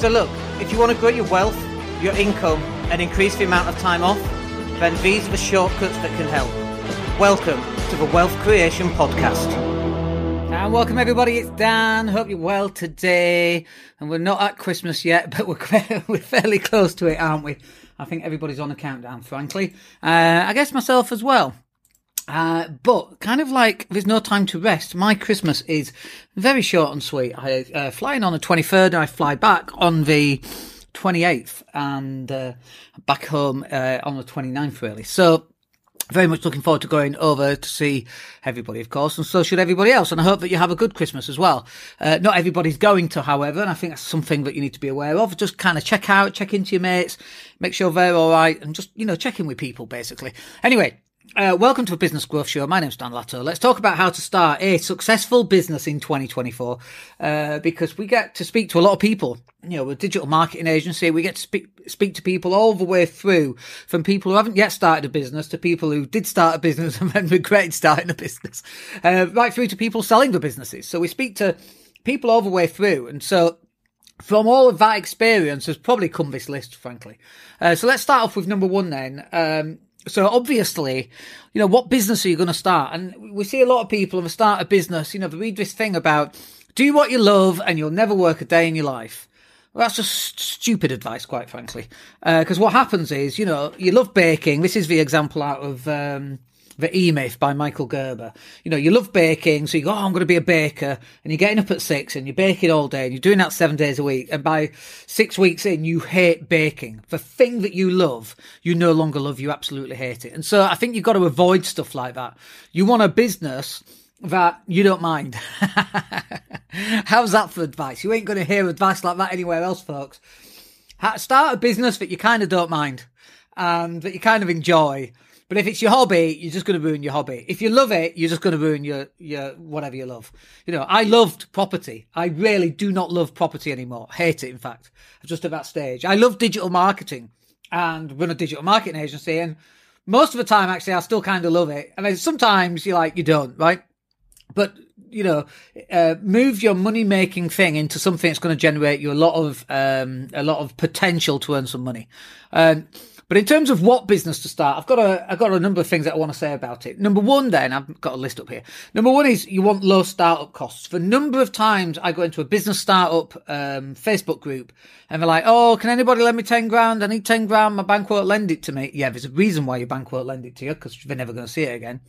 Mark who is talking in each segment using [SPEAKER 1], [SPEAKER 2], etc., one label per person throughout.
[SPEAKER 1] So look, if you want to grow your wealth, your income, and increase the amount of time off, then these are the shortcuts that can help. Welcome to the Wealth Creation Podcast. And welcome everybody, it's Dan. Hope you're well today. And we're not at Christmas yet, but we're we're fairly close to it, aren't we? I think everybody's on a countdown, frankly. Uh, I guess myself as well. Uh, but kind of like there's no time to rest. My Christmas is very short and sweet. I uh, flying on the 23rd and I fly back on the 28th and uh, back home uh, on the 29th really. So very much looking forward to going over to see everybody, of course, and so should everybody else. And I hope that you have a good Christmas as well. Uh, not everybody's going to, however, and I think that's something that you need to be aware of. Just kind of check out, check into your mates, make sure they're all right, and just, you know, check in with people, basically. Anyway, uh, welcome to a business growth show. My name's Dan Latto. Let's talk about how to start a successful business in 2024. Uh, because we get to speak to a lot of people. You know, we're a digital marketing agency. We get to speak, speak to people all the way through from people who haven't yet started a business to people who did start a business and then regretted starting a business, uh, right through to people selling the businesses. So we speak to people all the way through. And so from all of that experience has probably come this list, frankly. Uh, so let's start off with number one then. Um, so obviously, you know, what business are you going to start? And we see a lot of people who start a business, you know, they read this thing about do what you love and you'll never work a day in your life. Well, that's just stupid advice, quite frankly. Because uh, what happens is, you know, you love baking. This is the example out of um, the E-Myth by Michael Gerber. You know, you love baking, so you go, oh, I'm going to be a baker, and you're getting up at six and you're baking all day and you're doing that seven days a week. And by six weeks in, you hate baking. The thing that you love, you no longer love, you absolutely hate it. And so I think you've got to avoid stuff like that. You want a business that you don't mind. How's that for advice? You ain't going to hear advice like that anywhere else, folks. Start a business that you kind of don't mind and that you kind of enjoy but if it's your hobby, you're just going to ruin your hobby. If you love it, you're just going to ruin your, your, whatever you love. You know, I loved property. I really do not love property anymore. Hate it, in fact. Just at that stage. I love digital marketing and run a digital marketing agency. And most of the time, actually, I still kind of love it. I mean, sometimes you like, you don't, right? But, you know, uh, move your money making thing into something that's going to generate you a lot of, um, a lot of potential to earn some money. Um, but in terms of what business to start, I've got a I've got a number of things that I want to say about it. Number one, then I've got a list up here. Number one is you want low startup costs. For a number of times, I go into a business startup um, Facebook group, and they're like, "Oh, can anybody lend me ten grand? I need ten grand. My bank won't lend it to me." Yeah, there's a reason why your bank won't lend it to you because they're never going to see it again.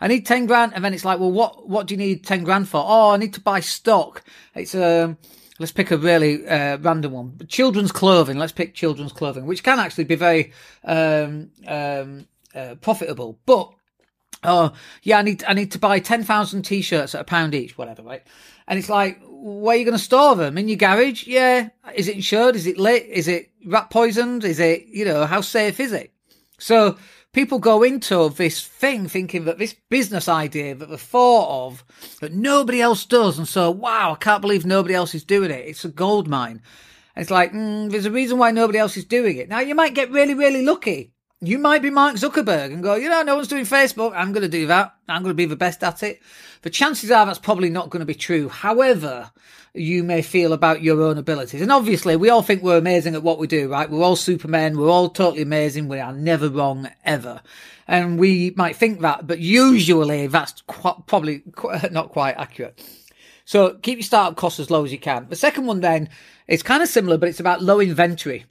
[SPEAKER 1] I need 10 grand. And then it's like, well, what, what do you need 10 grand for? Oh, I need to buy stock. It's, um, let's pick a really uh, random one. Children's clothing. Let's pick children's clothing, which can actually be very um, um, uh, profitable. But oh yeah, I need I need to buy ten thousand t-shirts at a pound each, whatever, right? And it's like, where are you going to store them? In your garage? Yeah. Is it insured? Is it lit? Is it rat poisoned? Is it you know how safe is it? So people go into this thing thinking that this business idea that they thought of that nobody else does, and so wow, I can't believe nobody else is doing it. It's a gold mine. And it's like mm, there's a reason why nobody else is doing it. Now you might get really, really lucky. You might be Mark Zuckerberg and go, you know, no one's doing Facebook. I'm going to do that. I'm going to be the best at it. The chances are that's probably not going to be true. However, you may feel about your own abilities. And obviously, we all think we're amazing at what we do, right? We're all supermen. We're all totally amazing. We are never wrong ever. And we might think that, but usually that's probably not quite accurate. So keep your startup costs as low as you can. The second one then is kind of similar, but it's about low inventory.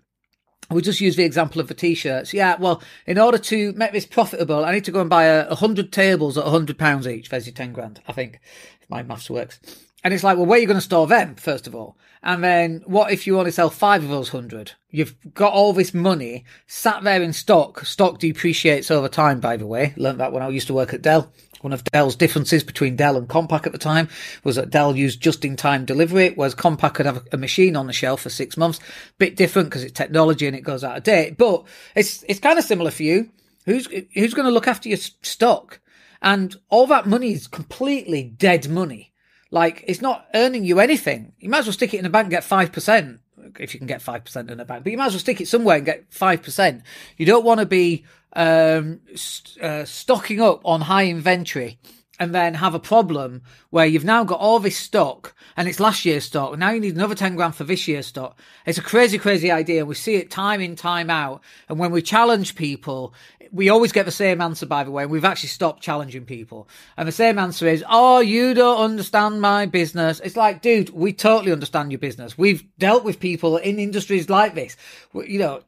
[SPEAKER 1] We just use the example of the t-shirts. Yeah, well, in order to make this profitable, I need to go and buy a, hundred tables at a hundred pounds each. There's your ten grand, I think, if my maths works. And it's like, well, where are you going to store them, first of all? And then what if you only sell five of those hundred? You've got all this money sat there in stock. Stock depreciates over time, by the way. Learned that when I used to work at Dell. One of Dell's differences between Dell and Compaq at the time was that Dell used just-in-time delivery, whereas Compaq could have a machine on the shelf for six months. Bit different because it's technology and it goes out of date, but it's it's kind of similar for you. Who's who's going to look after your stock? And all that money is completely dead money like, it's not earning you anything. You might as well stick it in a bank and get 5%, if you can get 5% in a bank, but you might as well stick it somewhere and get 5%. You don't want to be, um, st- uh, stocking up on high inventory and then have a problem where you've now got all this stock and it's last year's stock. And now you need another 10 grand for this year's stock. It's a crazy, crazy idea. We see it time in, time out. And when we challenge people, we always get the same answer, by the way. And we've actually stopped challenging people. And the same answer is, Oh, you don't understand my business. It's like, dude, we totally understand your business. We've dealt with people in industries like this. You know,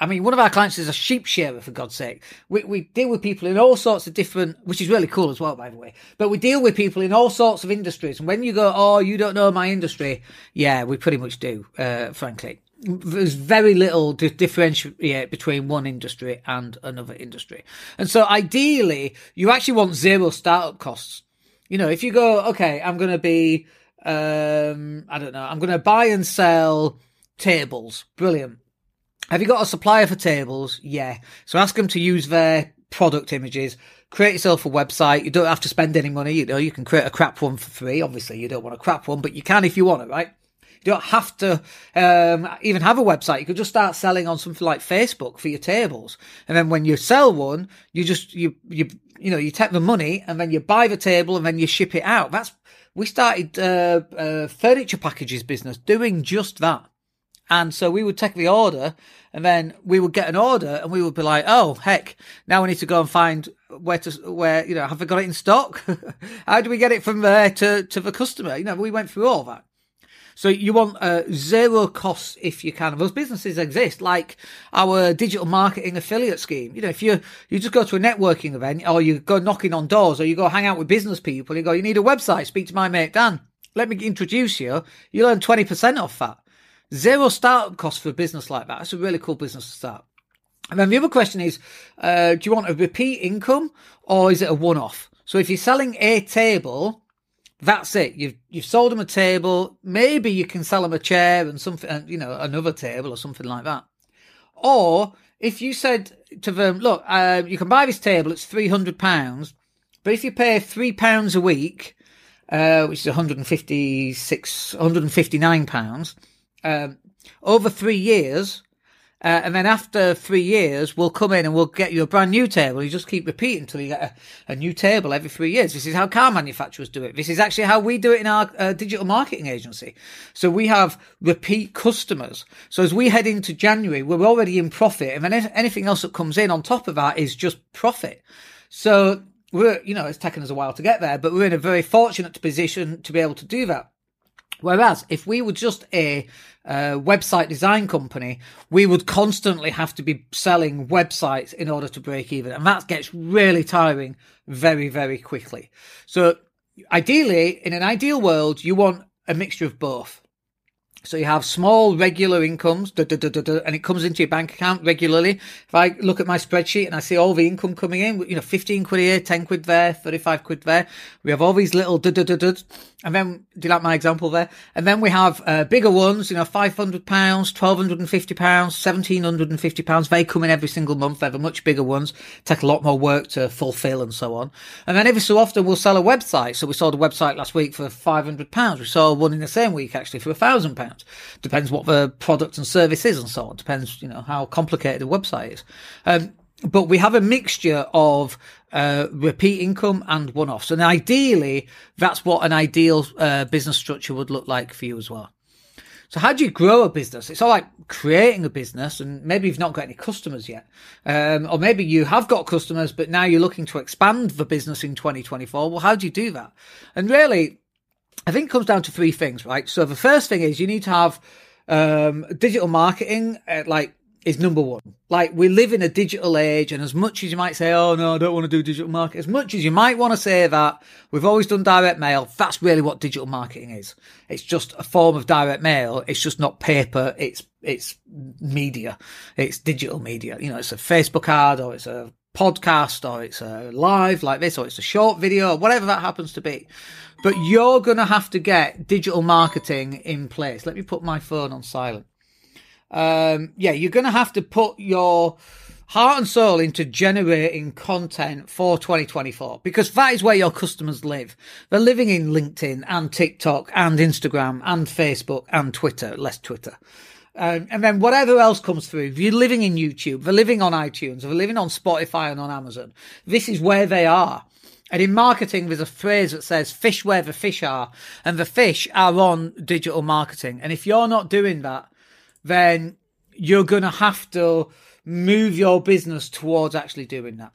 [SPEAKER 1] I mean, one of our clients is a sheep shearer, for God's sake. We, we deal with people in all sorts of different, which is really cool as well, by the way. But we deal with people in all sorts of industries. And when you go, oh, you don't know my industry, yeah, we pretty much do, uh, frankly. There's very little to differentiate between one industry and another industry. And so ideally, you actually want zero startup costs. You know, if you go, okay, I'm going to be, um, I don't know, I'm going to buy and sell tables. Brilliant have you got a supplier for tables? Yeah. So ask them to use their product images. Create yourself a website. You don't have to spend any money. You know, you can create a crap one for free. Obviously, you don't want a crap one, but you can if you want it, right? You don't have to um, even have a website. You could just start selling on something like Facebook for your tables, and then when you sell one, you just you you you know you take the money and then you buy the table and then you ship it out. That's we started uh, uh, furniture packages business doing just that. And so we would take the order and then we would get an order and we would be like, oh, heck, now we need to go and find where to, where, you know, have we got it in stock? How do we get it from there to, to the customer? You know, we went through all that. So you want uh, zero costs if you can. Those businesses exist, like our digital marketing affiliate scheme. You know, if you you just go to a networking event, or you go knocking on doors, or you go hang out with business people, you go, you need a website. Speak to my mate Dan. Let me introduce you. You earn twenty percent off that. Zero startup cost for a business like that. It's a really cool business to start. And then the other question is, uh, do you want a repeat income or is it a one-off? So if you're selling a table, that's it. You've you've sold them a table. Maybe you can sell them a chair and something, you know, another table or something like that. Or if you said to them, look, uh, you can buy this table. It's three hundred pounds, but if you pay three pounds a week, uh, which is 156, 159 pounds, um, over three years, uh, and then after three years, we'll come in and we'll get you a brand new table. You just keep repeating until you get a, a, new table every three years. This is how car manufacturers do it. This is actually how we do it in our uh, digital marketing agency. So we have repeat customers. So as we head into January, we're already in profit. And then anything else that comes in on top of that is just profit. So we're, you know, it's taken us a while to get there, but we're in a very fortunate position to be able to do that. Whereas if we were just a uh, website design company, we would constantly have to be selling websites in order to break even. And that gets really tiring very, very quickly. So ideally, in an ideal world, you want a mixture of both. So you have small regular incomes, and it comes into your bank account regularly. If I look at my spreadsheet and I see all the income coming in, you know, 15 quid here, 10 quid there, 35 quid there. We have all these little and then, do you like my example there? And then we have uh, bigger ones, you know, £500, £1,250, £1,750. They come in every single month. They're the much bigger ones, take a lot more work to fulfill and so on. And then every so often we'll sell a website. So we sold a website last week for £500. We sold one in the same week actually for £1,000. Depends what the product and service is and so on. Depends, you know, how complicated the website is. Um, but we have a mixture of uh, repeat income and one offs. And ideally, that's what an ideal uh, business structure would look like for you as well. So how do you grow a business? It's all like creating a business and maybe you've not got any customers yet. Um, or maybe you have got customers, but now you're looking to expand the business in 2024. Well, how do you do that? And really, I think it comes down to three things, right? So the first thing is you need to have um, digital marketing, uh, like is number one. Like we live in a digital age, and as much as you might say, "Oh no, I don't want to do digital marketing," as much as you might want to say that we've always done direct mail, that's really what digital marketing is. It's just a form of direct mail. It's just not paper. It's it's media. It's digital media. You know, it's a Facebook ad or it's a podcast or it's a live like this or it's a short video or whatever that happens to be. But you're going to have to get digital marketing in place. Let me put my phone on silent um, yeah, you're going to have to put your heart and soul into generating content for 2024 because that is where your customers live. They're living in LinkedIn and TikTok and Instagram and Facebook and Twitter, less Twitter. Um, and then whatever else comes through, if you're living in YouTube, they're living on iTunes, they're living on Spotify and on Amazon. This is where they are. And in marketing, there's a phrase that says fish where the fish are, and the fish are on digital marketing. And if you're not doing that, then you're going to have to move your business towards actually doing that.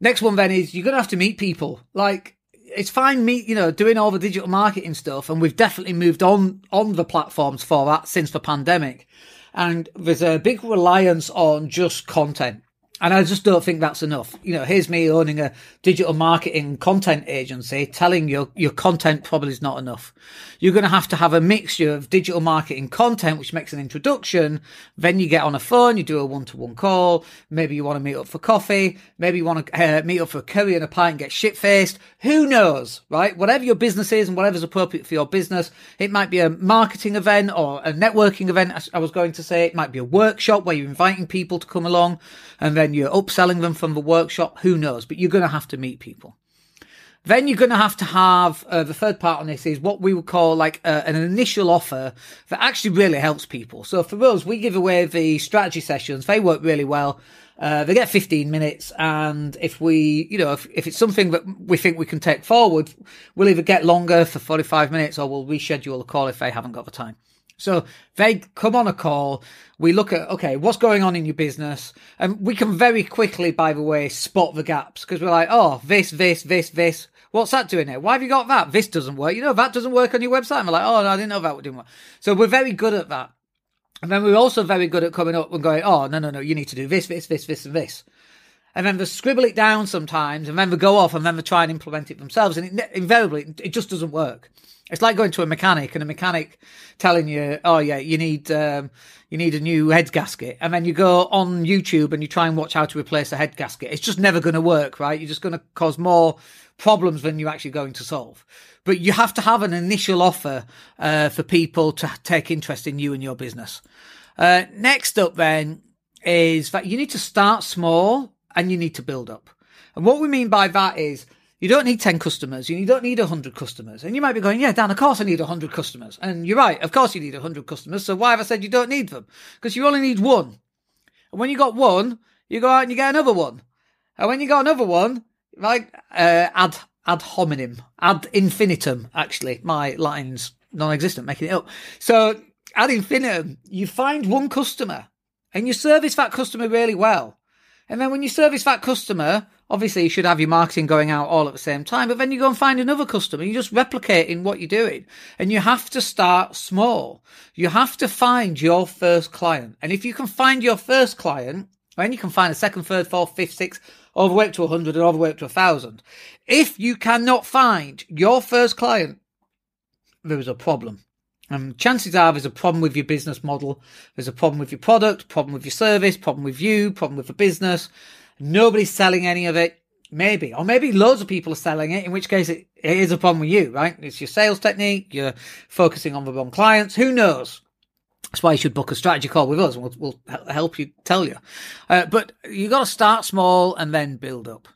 [SPEAKER 1] Next one then is you're going to have to meet people. Like, it's fine me, you know, doing all the digital marketing stuff, and we've definitely moved on on the platforms for that since the pandemic. And there's a big reliance on just content. And I just don't think that's enough. You know, here's me owning a digital marketing content agency telling you your content probably is not enough. You're going to have to have a mixture of digital marketing content, which makes an introduction. Then you get on a phone, you do a one to one call. Maybe you want to meet up for coffee. Maybe you want to uh, meet up for a curry and a pint and get shit faced. Who knows, right? Whatever your business is and whatever's appropriate for your business. It might be a marketing event or a networking event. I was going to say, it might be a workshop where you're inviting people to come along and then you're upselling them from the workshop. Who knows? But you're going to have to meet people. Then you're going to have to have uh, the third part on this is what we would call like uh, an initial offer that actually really helps people. So for us, we give away the strategy sessions. They work really well. Uh, they get 15 minutes. And if we, you know, if, if it's something that we think we can take forward, we'll either get longer for 45 minutes or we'll reschedule a call if they haven't got the time. So they come on a call. We look at, okay, what's going on in your business? And we can very quickly, by the way, spot the gaps because we're like, oh, this, this, this, this. What's that doing here? Why have you got that? This doesn't work. You know, that doesn't work on your website. And we're like, oh, no, I didn't know that do work. So we're very good at that. And then we're also very good at coming up and going, oh, no, no, no, you need to do this, this, this, this, and this. And then they scribble it down sometimes, and then they go off and then they try and implement it themselves. And it, invariably, it just doesn't work. It's like going to a mechanic and a mechanic telling you, "Oh yeah, you need um, you need a new head gasket," and then you go on YouTube and you try and watch how to replace a head gasket. It's just never going to work, right? You're just going to cause more problems than you're actually going to solve. But you have to have an initial offer uh, for people to take interest in you and your business. Uh, next up, then, is that you need to start small and you need to build up. And what we mean by that is you don't need 10 customers. You don't need 100 customers. And you might be going, yeah, Dan, of course I need 100 customers. And you're right. Of course you need 100 customers. So why have I said you don't need them? Because you only need one. And when you got one, you go out and you get another one. And when you got another one, like, uh, ad, ad hominem, ad infinitum, actually. My line's non-existent, making it up. So ad infinitum, you find one customer and you service that customer really well. And then when you service that customer, obviously you should have your marketing going out all at the same time, but then you go and find another customer. You're just replicating what you're doing. And you have to start small. You have to find your first client. And if you can find your first client, then you can find a second, third, fourth, fifth, sixth, all the way up to 100 and all the way up to 1,000. If you cannot find your first client, there is a problem. And chances are there's a problem with your business model. There's a problem with your product, problem with your service, problem with you, problem with the business. Nobody's selling any of it. Maybe, or maybe loads of people are selling it, in which case it, it is a problem with you, right? It's your sales technique. You're focusing on the wrong clients. Who knows? That's why you should book a strategy call with us. We'll, we'll help you tell you. Uh, but you got to start small and then build up.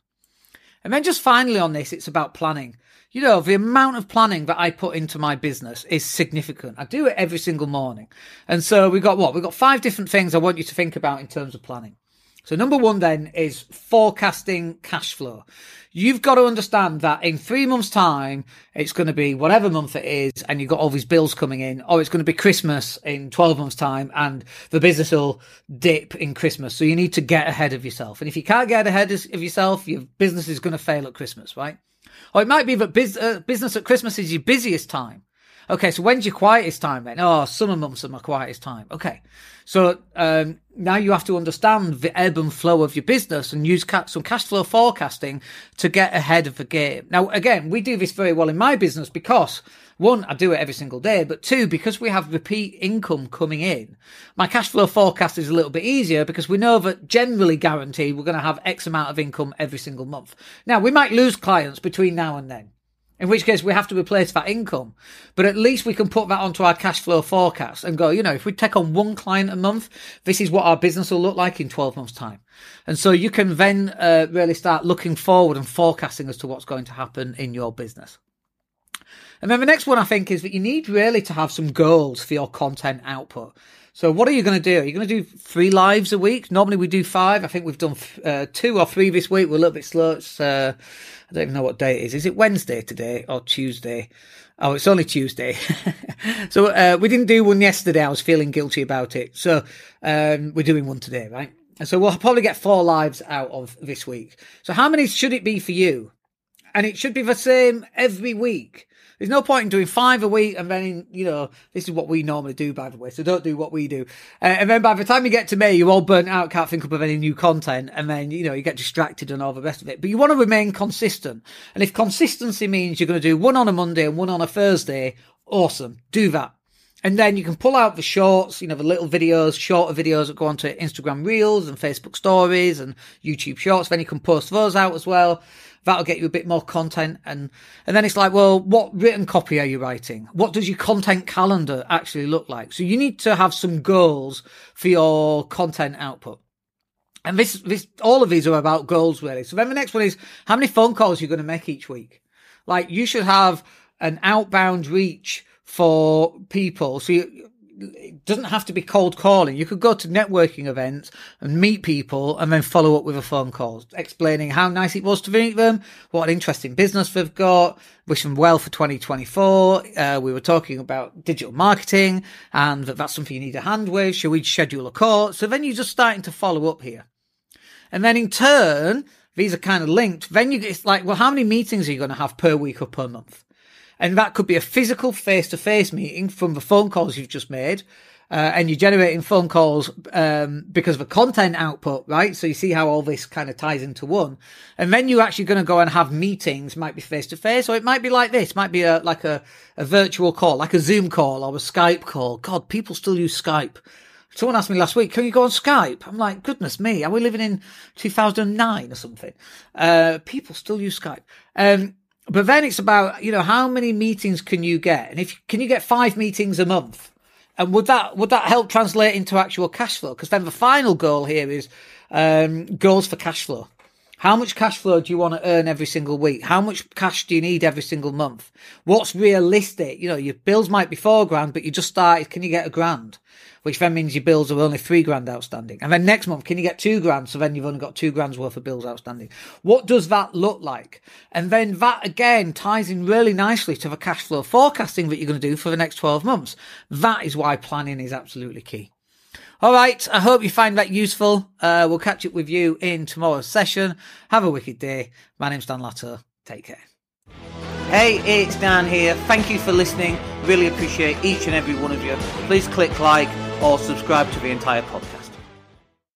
[SPEAKER 1] And then just finally on this, it's about planning. You know, the amount of planning that I put into my business is significant. I do it every single morning. And so we've got what? We've got five different things I want you to think about in terms of planning. So number one then is forecasting cash flow. You've got to understand that in three months time, it's going to be whatever month it is and you've got all these bills coming in, or it's going to be Christmas in 12 months time and the business will dip in Christmas. So you need to get ahead of yourself. And if you can't get ahead of yourself, your business is going to fail at Christmas, right? Or it might be that biz- uh, business at Christmas is your busiest time. Okay, so when's your quietest time then? Oh, summer months are my quietest time. Okay, so um, now you have to understand the ebb and flow of your business and use ca- some cash flow forecasting to get ahead of the game. Now, again, we do this very well in my business because one, I do it every single day, but two, because we have repeat income coming in, my cash flow forecast is a little bit easier because we know that generally guaranteed we're going to have X amount of income every single month. Now, we might lose clients between now and then. In which case we have to replace that income. But at least we can put that onto our cash flow forecast and go, you know, if we take on one client a month, this is what our business will look like in 12 months time. And so you can then uh, really start looking forward and forecasting as to what's going to happen in your business. And then the next one I think is that you need really to have some goals for your content output. So what are you going to do? Are you going to do three lives a week? Normally we do five. I think we've done uh, two or three this week. We're a little bit slow. It's, uh, I don't even know what day it is. Is it Wednesday today or Tuesday? Oh, it's only Tuesday. so uh, we didn't do one yesterday. I was feeling guilty about it. So um, we're doing one today, right? And so we'll probably get four lives out of this week. So how many should it be for you? And it should be the same every week. There's no point in doing five a week and then, you know, this is what we normally do, by the way. So don't do what we do. Uh, and then by the time you get to May, you're all burnt out, can't think up of any new content. And then, you know, you get distracted and all the rest of it. But you want to remain consistent. And if consistency means you're going to do one on a Monday and one on a Thursday, awesome. Do that. And then you can pull out the shorts, you know, the little videos, shorter videos that go onto Instagram Reels and Facebook Stories and YouTube Shorts. Then you can post those out as well. That'll get you a bit more content. And, and then it's like, well, what written copy are you writing? What does your content calendar actually look like? So you need to have some goals for your content output. And this, this, all of these are about goals really. So then the next one is how many phone calls you're going to make each week. Like you should have an outbound reach for people. So you, it doesn't have to be cold calling. You could go to networking events and meet people and then follow up with a phone call explaining how nice it was to meet them, what an interesting business they've got, wish them well for 2024. Uh, we were talking about digital marketing and that that's something you need a hand with. Should we schedule a call? So then you're just starting to follow up here. And then in turn, these are kind of linked. Then you get it's like, well, how many meetings are you going to have per week or per month? And that could be a physical face to face meeting from the phone calls you've just made. Uh, and you're generating phone calls um, because of a content output, right? So you see how all this kind of ties into one. And then you're actually going to go and have meetings, might be face to face, or it might be like this, might be a, like a, a virtual call, like a Zoom call or a Skype call. God, people still use Skype. Someone asked me last week, can you go on Skype? I'm like, goodness me, are we living in 2009 or something? Uh, people still use Skype. Um, but then it's about, you know, how many meetings can you get? And if, can you get five meetings a month? And would that, would that help translate into actual cash flow? Because then the final goal here is, um, goals for cash flow. How much cash flow do you want to earn every single week? How much cash do you need every single month? What's realistic? You know, your bills might be four grand, but you just started. Can you get a grand? Which then means your bills are only three grand outstanding. And then next month, can you get two grand? So then you've only got two grand's worth of bills outstanding. What does that look like? And then that again ties in really nicely to the cash flow forecasting that you're going to do for the next 12 months. That is why planning is absolutely key. All right. I hope you find that useful. Uh, we'll catch up with you in tomorrow's session. Have a wicked day. My name's Dan Latto. Take care. Hey, it's Dan here. Thank you for listening. Really appreciate each and every one of you. Please click like or subscribe to the entire podcast.